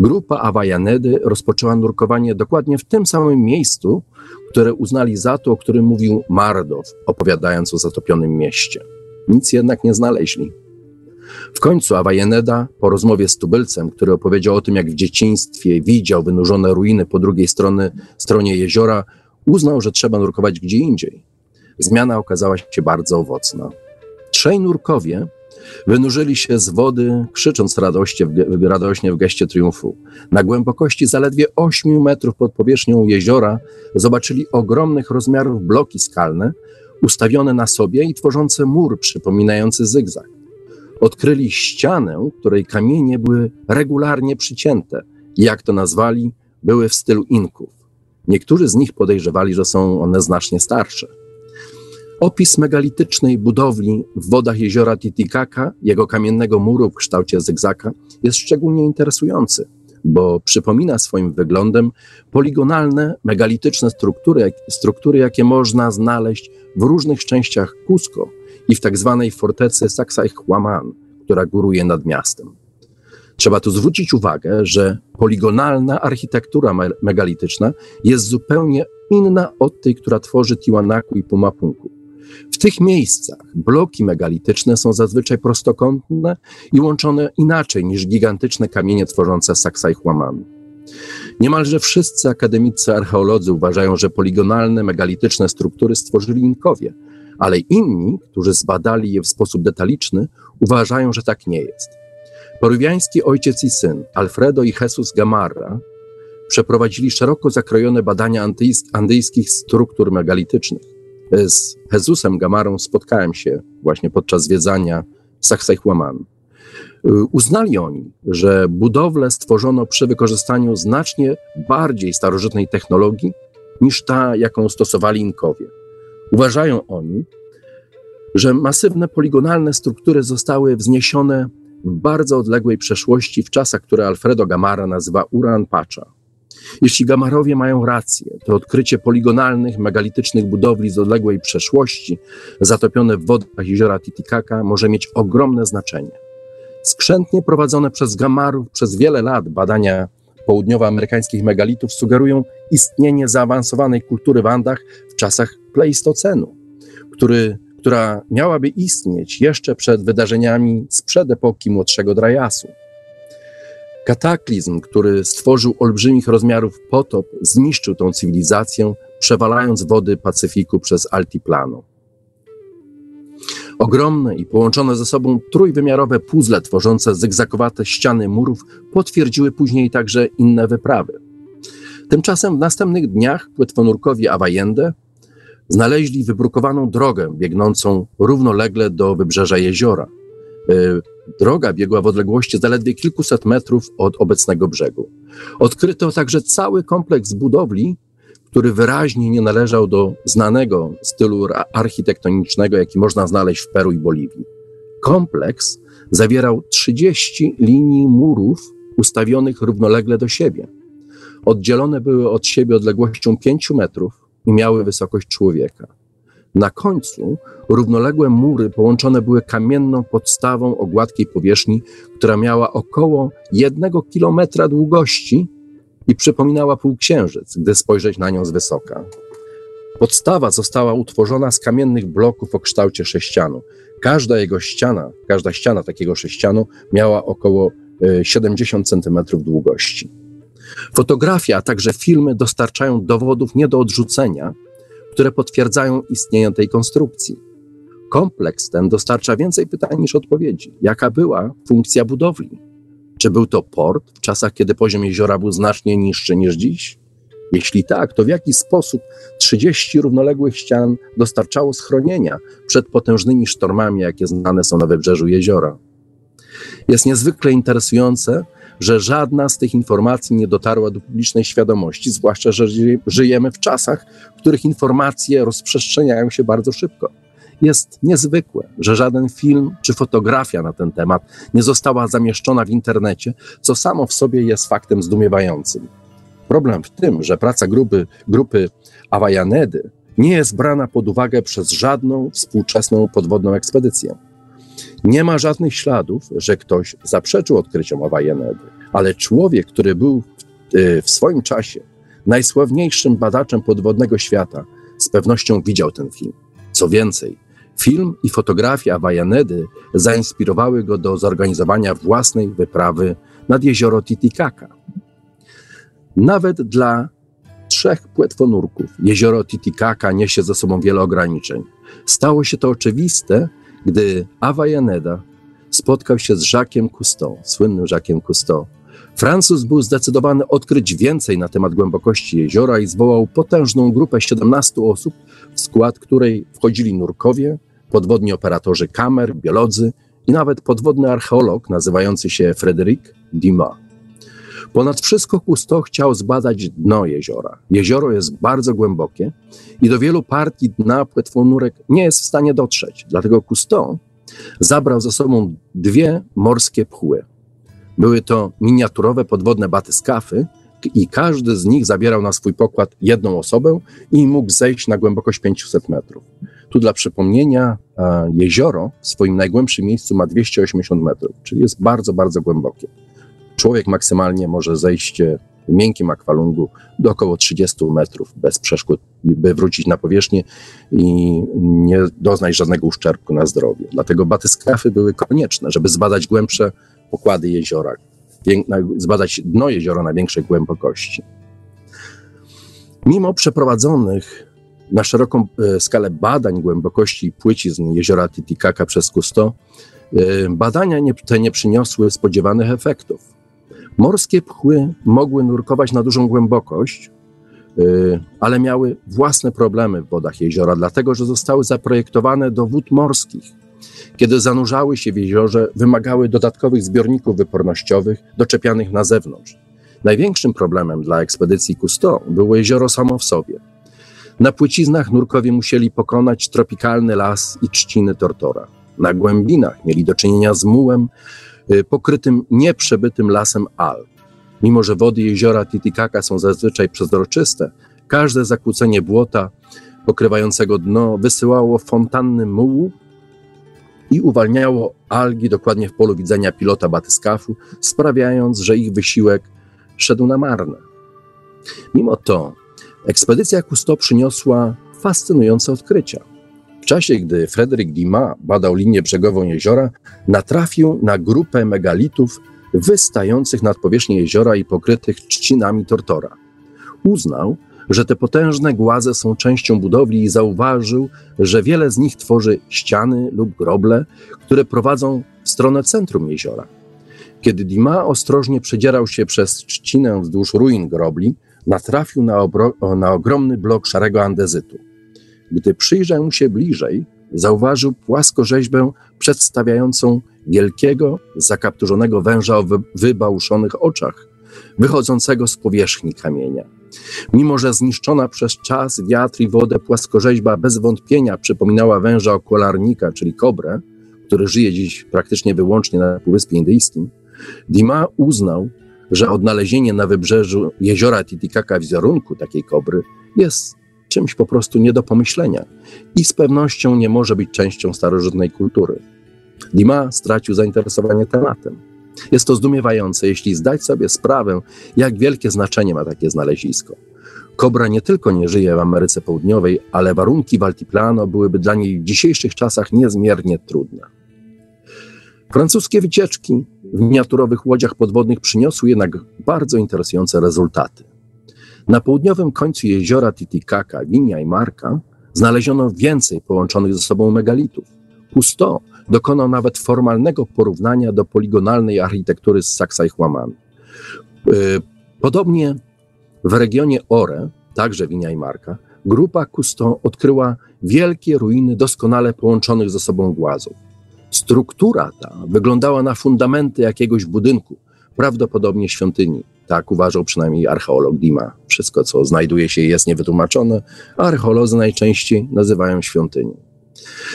Grupa Awajanedy rozpoczęła nurkowanie dokładnie w tym samym miejscu, które uznali za to, o którym mówił Mardow, opowiadając o zatopionym mieście. Nic jednak nie znaleźli. W końcu Awajeneda, po rozmowie z tubylcem, który opowiedział o tym, jak w dzieciństwie widział wynurzone ruiny po drugiej strony, stronie jeziora, uznał, że trzeba nurkować gdzie indziej. Zmiana okazała się bardzo owocna. Trzej nurkowie wynurzyli się z wody, krzycząc radośnie w, radośnie w geście triumfu. Na głębokości zaledwie 8 metrów pod powierzchnią jeziora zobaczyli ogromnych rozmiarów bloki skalne, ustawione na sobie i tworzące mur przypominający zygzak. Odkryli ścianę, której kamienie były regularnie przycięte i jak to nazwali, były w stylu Inków. Niektórzy z nich podejrzewali, że są one znacznie starsze. Opis megalitycznej budowli w wodach jeziora Titicaca, jego kamiennego muru w kształcie zygzaka, jest szczególnie interesujący, bo przypomina swoim wyglądem poligonalne, megalityczne struktury, struktury jakie można znaleźć w różnych częściach Cusco i w tak zwanej fortecy Sacsayhuaman, która góruje nad miastem. Trzeba tu zwrócić uwagę, że poligonalna architektura megalityczna jest zupełnie inna od tej, która tworzy Tiwanaku i Pumapunku. W tych miejscach bloki megalityczne są zazwyczaj prostokątne i łączone inaczej niż gigantyczne kamienie tworzące Sacsayhuaman. Niemalże wszyscy akademicy archeolodzy uważają, że poligonalne megalityczne struktury stworzyli Inkowie, ale inni, którzy zbadali je w sposób detaliczny, uważają, że tak nie jest. Peruwiański ojciec i syn, Alfredo i Jesus Gamarra, przeprowadzili szeroko zakrojone badania andyjskich struktur megalitycznych. Z Jezusem Gamarą spotkałem się właśnie podczas zwiedzania Sacsayhuaman. Uznali oni, że budowlę stworzono przy wykorzystaniu znacznie bardziej starożytnej technologii niż ta, jaką stosowali Inkowie. Uważają oni, że masywne poligonalne struktury zostały wzniesione w bardzo odległej przeszłości, w czasach, które Alfredo Gamara nazywa Uran Pacha. Jeśli Gamarowie mają rację, to odkrycie poligonalnych, megalitycznych budowli z odległej przeszłości, zatopione w wodach jeziora Titicaca, może mieć ogromne znaczenie. Skrzętnie prowadzone przez Gamarów przez wiele lat badania południowoamerykańskich megalitów sugerują istnienie zaawansowanej kultury w Andach w czasach Pleistocenu, który, która miałaby istnieć jeszcze przed wydarzeniami sprzed epoki młodszego Drajasu. Kataklizm, który stworzył olbrzymich rozmiarów potop, zniszczył tą cywilizację, przewalając wody Pacyfiku przez Altiplano. Ogromne i połączone ze sobą trójwymiarowe puzzle tworzące zygzakowate ściany murów potwierdziły później także inne wyprawy. Tymczasem w następnych dniach płetwonurkowi Awajende znaleźli wybrukowaną drogę biegnącą równolegle do wybrzeża jeziora. E, droga biegła w odległości zaledwie kilkuset metrów od obecnego brzegu. Odkryto także cały kompleks budowli, który wyraźnie nie należał do znanego stylu architektonicznego, jaki można znaleźć w Peru i Boliwii. Kompleks zawierał 30 linii murów ustawionych równolegle do siebie. Oddzielone były od siebie odległością 5 metrów i miały wysokość człowieka. Na końcu równoległe mury połączone były kamienną podstawą o gładkiej powierzchni, która miała około jednego kilometra długości i przypominała półksiężyc, gdy spojrzeć na nią z wysoka. Podstawa została utworzona z kamiennych bloków o kształcie sześcianu. Każda jego ściana, każda ściana takiego sześcianu miała około 70 e, cm długości. Fotografia, a także filmy dostarczają dowodów nie do odrzucenia, które potwierdzają istnienie tej konstrukcji. Kompleks ten dostarcza więcej pytań niż odpowiedzi. Jaka była funkcja budowli? Czy był to port w czasach, kiedy poziom jeziora był znacznie niższy niż dziś? Jeśli tak, to w jaki sposób 30 równoległych ścian dostarczało schronienia przed potężnymi sztormami, jakie znane są na wybrzeżu jeziora? Jest niezwykle interesujące, że żadna z tych informacji nie dotarła do publicznej świadomości, zwłaszcza, że żyjemy w czasach, w których informacje rozprzestrzeniają się bardzo szybko. Jest niezwykłe, że żaden film czy fotografia na ten temat nie została zamieszczona w internecie, co samo w sobie jest faktem zdumiewającym. Problem w tym, że praca grupy, grupy Awajanedy nie jest brana pod uwagę przez żadną współczesną podwodną ekspedycję. Nie ma żadnych śladów, że ktoś zaprzeczył odkryciom Awajanedy, ale człowiek, który był w, w swoim czasie najsławniejszym badaczem podwodnego świata, z pewnością widział ten film. Co więcej, Film i fotografia Wajanedy zainspirowały go do zorganizowania własnej wyprawy nad jezioro Titicaca. Nawet dla trzech płetwonurków jezioro Titicaca niesie ze sobą wiele ograniczeń. Stało się to oczywiste, gdy Avellaneda spotkał się z Jacques'em Cousteau, słynnym Jacques'em Cousteau. Francuz był zdecydowany odkryć więcej na temat głębokości jeziora i zwołał potężną grupę 17 osób, w skład której wchodzili nurkowie, podwodni operatorzy kamer, biolodzy i nawet podwodny archeolog nazywający się Frédéric Dumas. Ponad wszystko Cousteau chciał zbadać dno jeziora. Jezioro jest bardzo głębokie i do wielu partii dna płetwonurek nie jest w stanie dotrzeć. Dlatego Cousteau zabrał ze sobą dwie morskie pchły. Były to miniaturowe podwodne batyskafy i każdy z nich zabierał na swój pokład jedną osobę i mógł zejść na głębokość 500 metrów. Tu dla przypomnienia, jezioro w swoim najgłębszym miejscu ma 280 metrów, czyli jest bardzo, bardzo głębokie. Człowiek maksymalnie może zejść w miękkim akwalungu do około 30 metrów bez przeszkód, by wrócić na powierzchnię i nie doznać żadnego uszczerbku na zdrowiu. Dlatego batyskafy były konieczne, żeby zbadać głębsze pokłady jeziora, zbadać dno jeziora na większej głębokości. Mimo przeprowadzonych na szeroką e, skalę badań głębokości płycizn jeziora Titicaca przez Cousteau, e, badania nie, te nie przyniosły spodziewanych efektów. Morskie pchły mogły nurkować na dużą głębokość, e, ale miały własne problemy w wodach jeziora, dlatego że zostały zaprojektowane do wód morskich. Kiedy zanurzały się w jeziorze, wymagały dodatkowych zbiorników wypornościowych doczepianych na zewnątrz. Największym problemem dla ekspedycji Cousteau było jezioro samo w sobie – Na płyciznach nurkowie musieli pokonać tropikalny las i trzciny tortora. Na głębinach mieli do czynienia z mułem y, pokrytym nieprzebytym lasem Alp. Mimo, że wody jeziora Titicaca są zazwyczaj przezroczyste, każde zakłócenie błota pokrywającego dno wysyłało fontanny mułu i uwalniało algi dokładnie w polu widzenia pilota batyskafu, sprawiając, że ich wysiłek szedł na marne. Mimo to ekspedycja Cousteau przyniosła fascynujące odkrycia. W czasie, gdy Frederick Dumas badał linię brzegową jeziora, natrafił na grupę megalitów wystających nad powierzchnię jeziora i pokrytych trzcinami tortora. Uznał, że te potężne głaze są częścią budowli i zauważył, że wiele z nich tworzy ściany lub groble, które prowadzą w stronę centrum jeziora. Kiedy Dima ostrożnie przedzierał się przez trzcinę wzdłuż ruin grobli, natrafił na, na ogromny blok szarego andezytu. Gdy przyjrzał się bliżej, zauważył płaskorzeźbę przedstawiającą wielkiego, zakapturzonego węża o wybałuszonych oczach, wychodzącego z powierzchni kamienia. Mimo, że zniszczona przez czas, wiatr i wodę płaskorzeźba bez wątpienia przypominała węża okularnika, czyli kobrę, który żyje dziś praktycznie wyłącznie na Półwyspie Indyjskim, Dima uznał, że odnalezienie na wybrzeżu jeziora Titicaca wizerunku takiej kobry jest czymś po prostu nie do pomyślenia i z pewnością nie może być częścią starożytnej kultury. Dima stracił zainteresowanie tematem. Jest to zdumiewające, jeśli zdać sobie sprawę, jak wielkie znaczenie ma takie znalezisko. Kobra nie tylko nie żyje w Ameryce Południowej, ale warunki w Altiplano byłyby dla niej w dzisiejszych czasach niezmiernie trudne. Francuskie wycieczki w miniaturowych łodziach podwodnych przyniosły jednak bardzo interesujące rezultaty. Na południowym końcu jeziora Titicaca, Winia i Marka znaleziono więcej połączonych ze sobą megalitów. Cousteau dokonał nawet formalnego porównania do poligonalnej architektury z Saksa. Y, podobnie w regionie Ore, także Winia i Marka, grupa Cousteau odkryła wielkie ruiny doskonale połączonych ze sobą głazów. Struktura ta wyglądała na fundamenty jakiegoś budynku, prawdopodobnie świątyni. Tak uważał przynajmniej archeolog Dima. Wszystko, co znajduje się, jest niewytłumaczone, a archeolodzy najczęściej nazywają świątynią.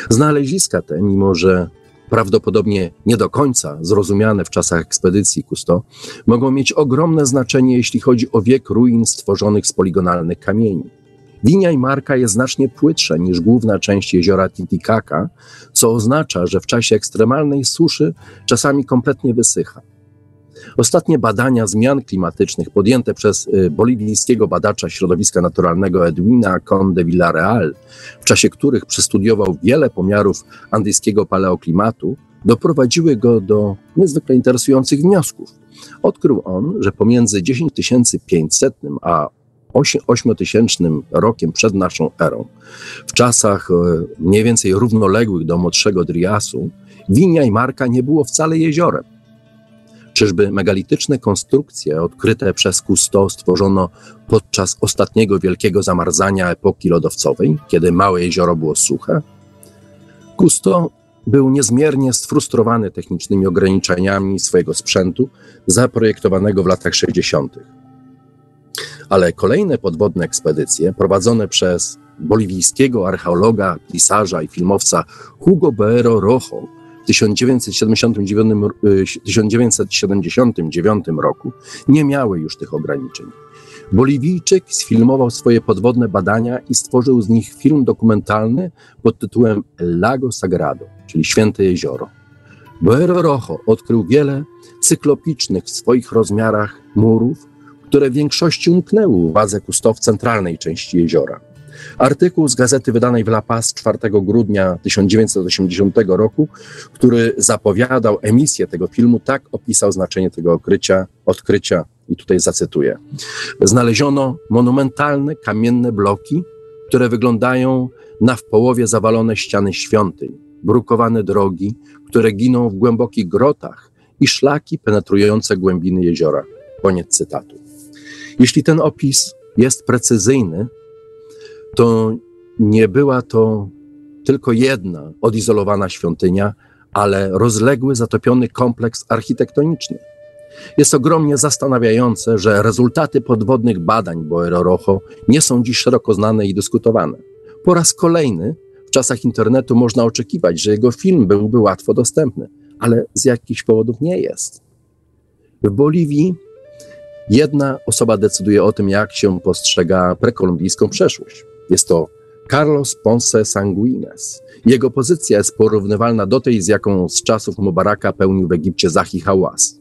Znaleziska te, mimo że prawdopodobnie nie do końca zrozumiane w czasach ekspedycji Kusto, mogą mieć ogromne znaczenie, jeśli chodzi o wiek ruin stworzonych z poligonalnych kamieni. Linia marka jest znacznie płytsza niż główna część jeziora Titicaca, co oznacza, że w czasie ekstremalnej suszy czasami kompletnie wysycha. Ostatnie badania zmian klimatycznych podjęte przez y, boliwijskiego badacza środowiska naturalnego Edwina Conde Villarreal, w czasie których przestudiował wiele pomiarów andyjskiego paleoklimatu, doprowadziły go do niezwykle interesujących wniosków. Odkrył on, że pomiędzy 10500 a 8000 rokiem przed naszą erą, w czasach e, mniej więcej równoległych do młodszego Driasu, Winia i Marka nie było wcale jeziorem. Czyżby megalityczne konstrukcje odkryte przez Cousteau stworzono podczas ostatniego wielkiego zamarzania epoki lodowcowej, kiedy małe jezioro było suche? Cousteau był niezmiernie sfrustrowany technicznymi ograniczeniami swojego sprzętu zaprojektowanego w latach 60. Ale kolejne podwodne ekspedycje prowadzone przez boliwijskiego archeologa, pisarza i filmowca Hugo Boero Rojo w 1979, 1979 roku nie miały już tych ograniczeń. Boliwijczyk sfilmował swoje podwodne badania i stworzył z nich film dokumentalny pod tytułem Lago Sagrado, czyli Święte Jezioro. Boero Rojo odkrył wiele cyklopicznych w swoich rozmiarach murów, które w większości umknęły uwadze Kustow centralnej części jeziora. Artykuł z gazety wydanej w La Paz 4 grudnia 1980 roku, który zapowiadał emisję tego filmu, tak opisał znaczenie tego odkrycia, odkrycia i tutaj zacytuję. Znaleziono monumentalne kamienne bloki, które wyglądają na w połowie zawalone ściany świątyń, brukowane drogi, które giną w głębokich grotach i szlaki penetrujące głębiny jeziora. Koniec cytatu. Jeśli ten opis jest precyzyjny, to nie była to tylko jedna odizolowana świątynia, ale rozległy, zatopiony kompleks architektoniczny. Jest ogromnie zastanawiające, że rezultaty podwodnych badań Boero Rojo nie są dziś szeroko znane i dyskutowane. Po raz kolejny w czasach internetu można oczekiwać, że jego film byłby łatwo dostępny, ale z jakichś powodów nie jest. W Boliwii jedna osoba decyduje o tym, jak się postrzega prekolumbijską przeszłość. Jest to Carlos Ponce Sanguines. Jego pozycja jest porównywalna do tej, z jaką z czasów Mubaraka pełnił w Egipcie Zahi Hałas.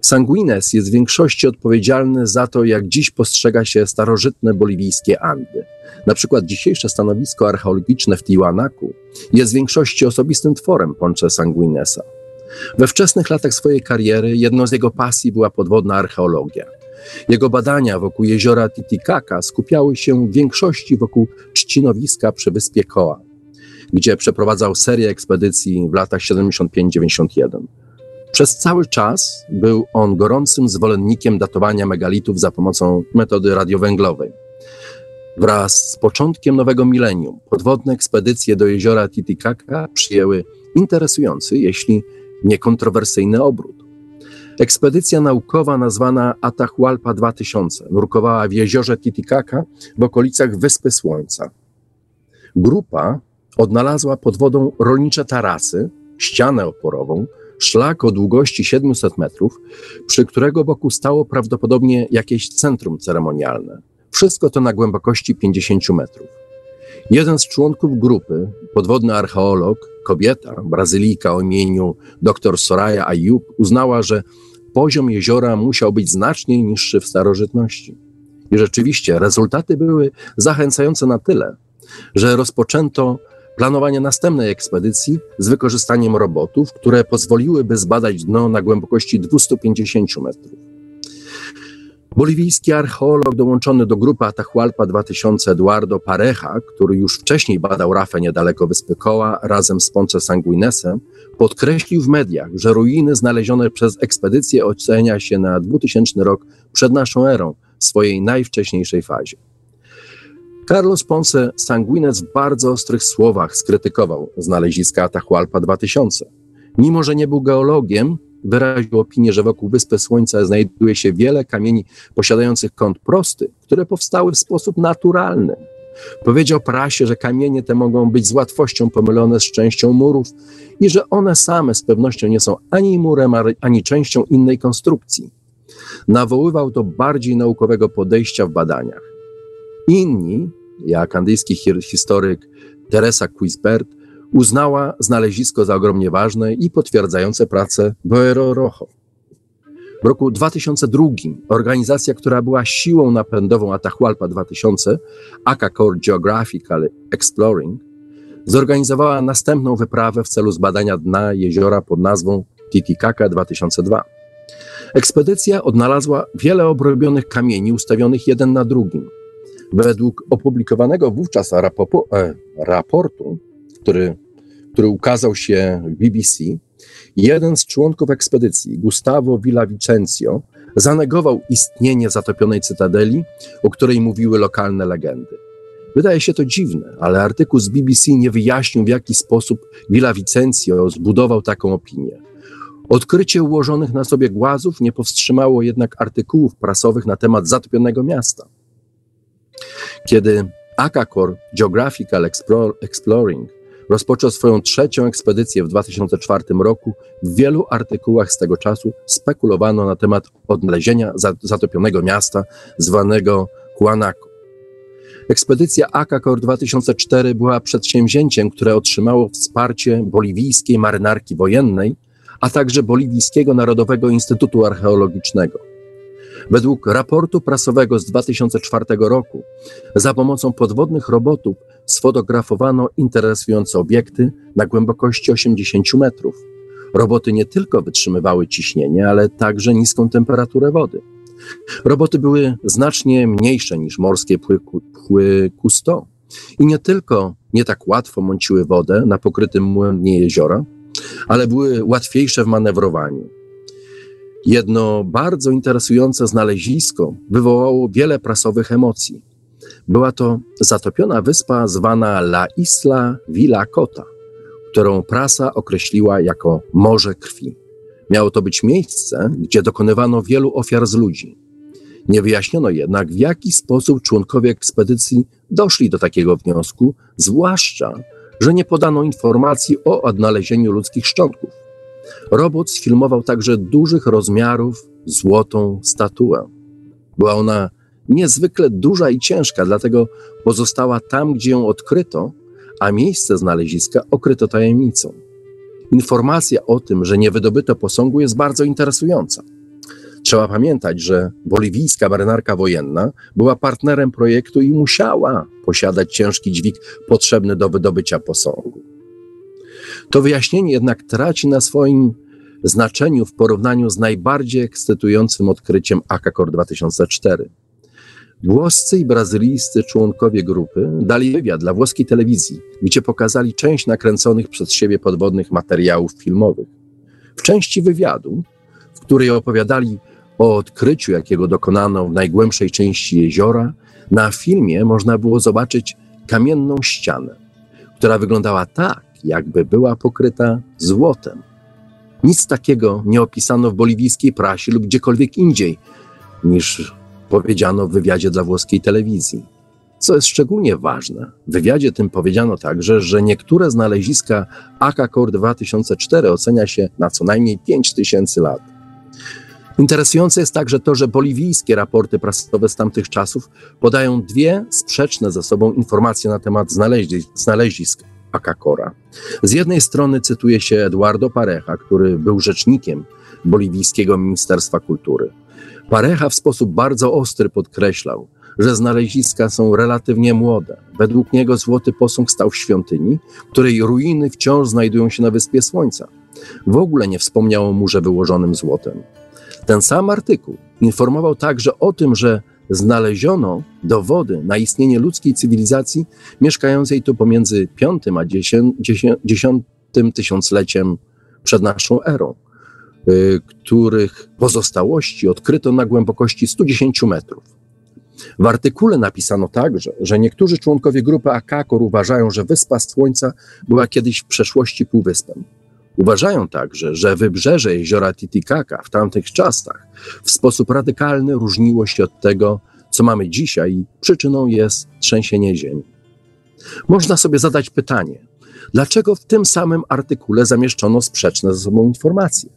Sanguines jest w większości odpowiedzialny za to, jak dziś postrzega się starożytne boliwijskie Andy. Na przykład dzisiejsze stanowisko archeologiczne w Tiwanaku jest w większości osobistym tworem Ponce Sanguinesa. We wczesnych latach swojej kariery jedną z jego pasji była podwodna archeologia. Jego badania wokół jeziora Titicaca skupiały się w większości wokół trzcinowiska przy wyspie Koa, gdzie przeprowadzał serię ekspedycji w latach 75-91. Przez cały czas był on gorącym zwolennikiem datowania megalitów za pomocą metody radiowęglowej. Wraz z początkiem nowego milenium podwodne ekspedycje do jeziora Titicaca przyjęły interesujący, jeśli niekontrowersyjny obrót. Ekspedycja naukowa nazwana Atahualpa 2000 nurkowała w jeziorze Titicaca w okolicach Wyspy Słońca. Grupa odnalazła pod wodą rolnicze tarasy, ścianę oporową, szlak o długości 700 metrów, przy którego boku stało prawdopodobnie jakieś centrum ceremonialne. Wszystko to na głębokości 50 metrów. Jeden z członków grupy, podwodny archeolog, kobieta, Brazylijka o imieniu dr Soraya Ayub, uznała, że poziom jeziora musiał być znacznie niższy w starożytności. I rzeczywiście rezultaty były zachęcające na tyle, że rozpoczęto planowanie następnej ekspedycji z wykorzystaniem robotów, które pozwoliłyby zbadać dno na głębokości 250 metrów. Boliwijski archeolog dołączony do grupy Atahualpa 2000 Eduardo Pareja, który już wcześniej badał rafę niedaleko wyspy Koła razem z Ponce Sanguinesem, podkreślił w mediach, że ruiny znalezione przez ekspedycję ocenia się na 2000 rok przed naszą erą, w swojej najwcześniejszej fazie. Carlos Ponce Sanguines w bardzo ostrych słowach skrytykował znaleziska Atahualpa 2000. Mimo, że nie był geologiem, wyraził opinię, że wokół Wyspy Słońca znajduje się wiele kamieni posiadających kąt prosty, które powstały w sposób naturalny. Powiedział prasie, że kamienie te mogą być z łatwością pomylone z częścią murów i że one same z pewnością nie są ani murem, ani częścią innej konstrukcji. Nawoływał do bardziej naukowego podejścia w badaniach. Inni, jak andyjski historyk Teresa Quisbert, uznała znalezisko za ogromnie ważne i potwierdzające pracę Boero Rojo. W roku 2002 organizacja, która była siłą napędową Atahualpa 2000, Core Geographical Exploring, zorganizowała następną wyprawę w celu zbadania dna jeziora pod nazwą Titicaca 2002. Ekspedycja odnalazła wiele obrobionych kamieni ustawionych jeden na drugim. Według opublikowanego wówczas rapopo, e, raportu, który, który ukazał się w BBC, jeden z członków ekspedycji, Gustavo Villavicencio, zanegował istnienie zatopionej cytadeli, o której mówiły lokalne legendy. Wydaje się to dziwne, ale artykuł z BBC nie wyjaśnił, w jaki sposób Villavicencio zbudował taką opinię. Odkrycie ułożonych na sobie głazów nie powstrzymało jednak artykułów prasowych na temat zatopionego miasta. Kiedy Akakor Geographical Exploring rozpoczął swoją trzecią ekspedycję w 2004 roku, w wielu artykułach z tego czasu spekulowano na temat odnalezienia zatopionego miasta zwanego Huanaco. Ekspedycja Akakor 2004 była przedsięwzięciem, które otrzymało wsparcie boliwijskiej marynarki wojennej, a także Boliwijskiego Narodowego Instytutu Archeologicznego. Według raportu prasowego z 2004 roku, za pomocą podwodnych robotów sfotografowano interesujące obiekty na głębokości 80 metrów. Roboty nie tylko wytrzymywały ciśnienie, ale także niską temperaturę wody. Roboty były znacznie mniejsze niż morskie pły, pły Cousteau i nie tylko nie tak łatwo mąciły wodę na pokrytym młem dnie jeziora, ale były łatwiejsze w manewrowaniu. Jedno bardzo interesujące znalezisko wywołało wiele prasowych emocji. Była to zatopiona wyspa zwana La Isla Villa Cota, którą prasa określiła jako Morze Krwi. Miało to być miejsce, gdzie dokonywano wielu ofiar z ludzi. Nie wyjaśniono jednak, w jaki sposób członkowie ekspedycji doszli do takiego wniosku, zwłaszcza, że nie podano informacji o odnalezieniu ludzkich szczątków. Robot sfilmował także dużych rozmiarów złotą statuę. Była ona niezwykle duża i ciężka, dlatego pozostała tam, gdzie ją odkryto, a miejsce znaleziska okryto tajemnicą. Informacja o tym, że nie wydobyto posągu, jest bardzo interesująca. Trzeba pamiętać, że boliwijska marynarka wojenna była partnerem projektu i musiała posiadać ciężki dźwig potrzebny do wydobycia posągu. To wyjaśnienie jednak traci na swoim znaczeniu w porównaniu z najbardziej ekscytującym odkryciem Akakor 2004. Włoscy i brazylijscy członkowie grupy dali wywiad dla włoskiej telewizji, gdzie pokazali część nakręconych przez siebie podwodnych materiałów filmowych. W części wywiadu, w której opowiadali o odkryciu, jakiego dokonano w najgłębszej części jeziora, na filmie można było zobaczyć kamienną ścianę, która wyglądała tak, jakby była pokryta złotem. Nic takiego nie opisano w boliwijskiej prasie lub gdziekolwiek indziej niż powiedziano w wywiadzie dla włoskiej telewizji. Co jest szczególnie ważne, w wywiadzie tym powiedziano także, że niektóre znaleziska Akakor 2004 ocenia się na co najmniej 5000 lat. Interesujące jest także to, że boliwijskie raporty prasowe z tamtych czasów podają dwie sprzeczne ze sobą informacje na temat znalezisk, znalezisk Akakora. Z jednej strony cytuje się Eduardo Pareja, który był rzecznikiem boliwijskiego Ministerstwa Kultury. Pareja w sposób bardzo ostry podkreślał, że znaleziska są relatywnie młode. Według niego złoty posąg stał w świątyni, której ruiny wciąż znajdują się na Wyspie Słońca. W ogóle nie wspomniał o murze wyłożonym złotem. Ten sam artykuł informował także o tym, że znaleziono dowody na istnienie ludzkiej cywilizacji mieszkającej tu pomiędzy V a X tysiącleciem przed naszą erą. Y, których pozostałości odkryto na głębokości 110 metrów. W artykule napisano także, że niektórzy członkowie grupy Akakor uważają, że Wyspa Słońca była kiedyś w przeszłości półwyspem. Uważają także, że wybrzeże jeziora Titicaca w tamtych czasach w sposób radykalny różniło się od tego, co mamy dzisiaj i przyczyną jest trzęsienie ziemi. Można sobie zadać pytanie, dlaczego w tym samym artykule zamieszczono sprzeczne ze sobą informacje?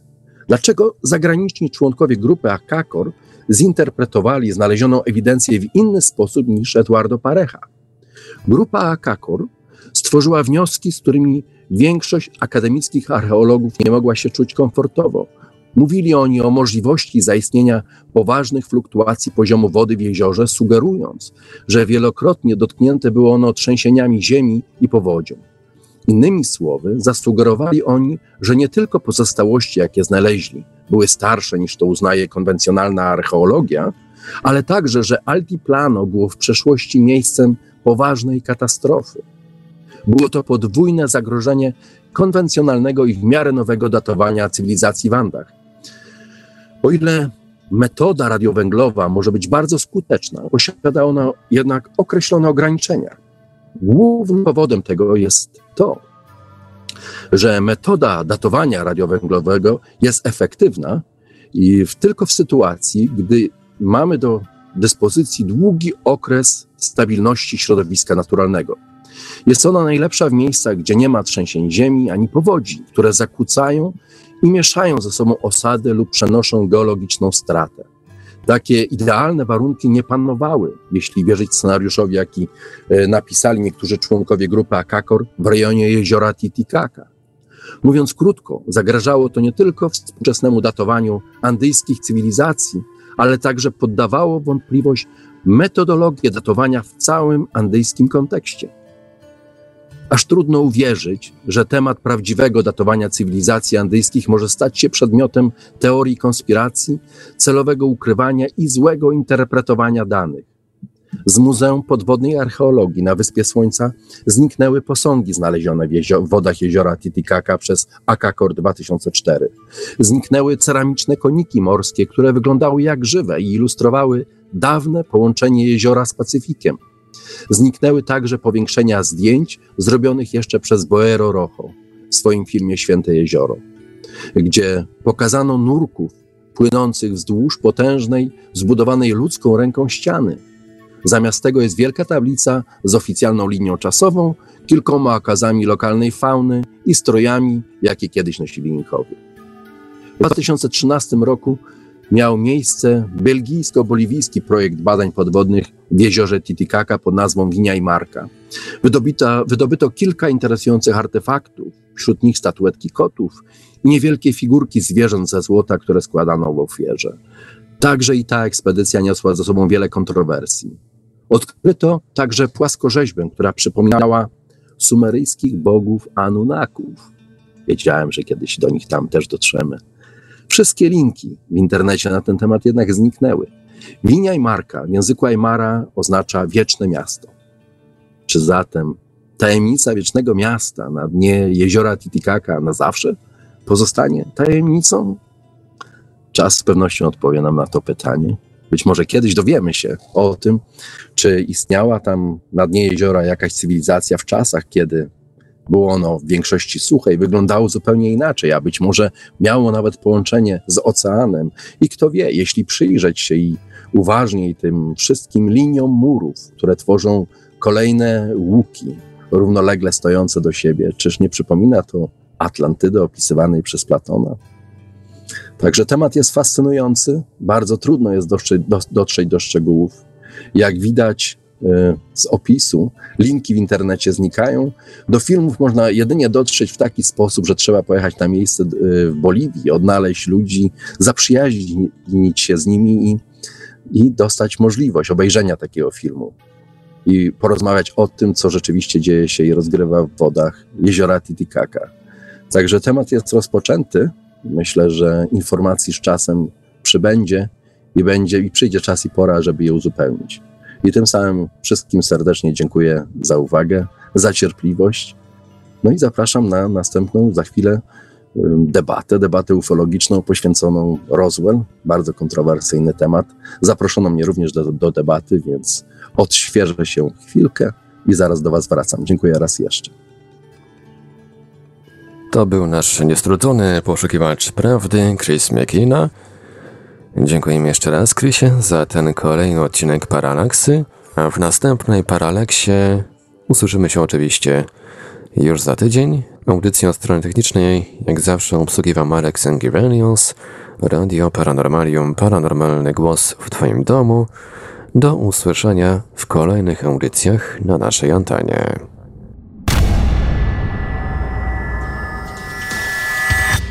Dlaczego zagraniczni członkowie grupy Akakor zinterpretowali znalezioną ewidencję w inny sposób niż Eduardo Pareja? Grupa Akakor stworzyła wnioski, z którymi większość akademickich archeologów nie mogła się czuć komfortowo. Mówili oni o możliwości zaistnienia poważnych fluktuacji poziomu wody w jeziorze, sugerując, że wielokrotnie dotknięte było ono trzęsieniami ziemi i powodzią. Innymi słowy, zasugerowali oni, że nie tylko pozostałości, jakie znaleźli, były starsze niż to uznaje konwencjonalna archeologia, ale także, że Altiplano było w przeszłości miejscem poważnej katastrofy. Było to podwójne zagrożenie konwencjonalnego i w miarę nowego datowania cywilizacji w Andach. O ile metoda radiowęglowa może być bardzo skuteczna, posiada ona jednak określone ograniczenia. Głównym powodem tego jest to, że metoda datowania radiowęglowego jest efektywna i w, tylko w sytuacji, gdy mamy do dyspozycji długi okres stabilności środowiska naturalnego. Jest ona najlepsza w miejscach, gdzie nie ma trzęsień ziemi ani powodzi, które zakłócają i mieszają ze sobą osady lub przenoszą geologiczną stratę. Takie idealne warunki nie panowały, jeśli wierzyć scenariuszowi, jaki e, napisali niektórzy członkowie grupy Akakor w rejonie jeziora Titicaca. Mówiąc krótko, zagrażało to nie tylko współczesnemu datowaniu andyjskich cywilizacji, ale także poddawało wątpliwość metodologię datowania w całym andyjskim kontekście. Aż trudno uwierzyć, że temat prawdziwego datowania cywilizacji andyjskich może stać się przedmiotem teorii konspiracji, celowego ukrywania i złego interpretowania danych. Z Muzeum Podwodnej Archeologii na Wyspie Słońca zniknęły posągi znalezione w, w wodach jeziora Titicaca przez Akakor 2004. Zniknęły ceramiczne koniki morskie, które wyglądały jak żywe i ilustrowały dawne połączenie jeziora z Pacyfikiem. Zniknęły także powiększenia zdjęć zrobionych jeszcze przez Boero Rojo w swoim filmie Święte Jezioro. gdzie pokazano nurków płynących wzdłuż potężnej, zbudowanej ludzką ręką ściany. Zamiast tego jest wielka tablica z oficjalną linią czasową, kilkoma okazami lokalnej fauny i strojami, jakie kiedyś nosili Inkowie. W 2013 roku miał miejsce belgijsko-boliwijski projekt badań podwodnych w jeziorze Titicaca pod nazwą Winia i Marka. Wydobyto, wydobyto kilka interesujących artefaktów, wśród nich statuetki kotów i niewielkie figurki zwierząt ze złota, które składano w ofierze. Także i ta ekspedycja niosła ze sobą wiele kontrowersji. Odkryto także płaskorzeźbę, która przypominała sumeryjskich bogów Anunnaków. Wiedziałem, że kiedyś do nich tam też dotrzemy. Wszystkie linki w internecie na ten temat jednak zniknęły. Linia Marka w języku Aymara oznacza wieczne miasto. Czy zatem tajemnica wiecznego miasta na dnie jeziora Titicaca na zawsze pozostanie tajemnicą? Czas z pewnością odpowie nam na to pytanie. Być może kiedyś dowiemy się o tym, czy istniała tam na dnie jeziora jakaś cywilizacja w czasach, kiedy było ono w większości suche i wyglądało zupełnie inaczej, a być może miało nawet połączenie z oceanem. I kto wie, jeśli przyjrzeć się i uważniej tym wszystkim liniom murów, które tworzą kolejne łuki, równolegle stojące do siebie, czyż nie przypomina to Atlantydy opisywanej przez Platona? Także temat jest fascynujący, bardzo trudno jest dotrzeć do, dotrzeć do szczegółów. Jak widać, z opisu. Linki w internecie znikają. Do filmów można jedynie dotrzeć w taki sposób, że trzeba pojechać na miejsce e, w Boliwii, odnaleźć ludzi, zaprzyjaźnić się z nimi i, i dostać możliwość obejrzenia takiego filmu. I porozmawiać o tym, co rzeczywiście dzieje się i rozgrywa w wodach jeziora Titicaca. Także temat jest rozpoczęty. Myślę, że informacji z czasem przybędzie i będzie i przyjdzie czas i pora, żeby je uzupełnić. I tym samym wszystkim serdecznie dziękuję za uwagę, za cierpliwość. No i zapraszam na następną za chwilę debatę, debatę ufologiczną poświęconą Roswell, bardzo kontrowersyjny temat. Zaproszono mnie również do, do debaty, więc odświeżę się chwilkę i zaraz do Was wracam. Dziękuję raz jeszcze. To był nasz niestrudzony poszukiwacz prawdy, Chris McKenna. Dziękujemy jeszcze raz, Krysie, za ten kolejny odcinek Paralaksy, a w następnej Paralaksie usłyszymy się oczywiście już za tydzień. Audycję od strony technicznej, jak zawsze, obsługiwał Marek Sengivelius, Radio Paranormalium, paranormalny głos w Twoim domu. Do usłyszenia w kolejnych audycjach na naszej antenie.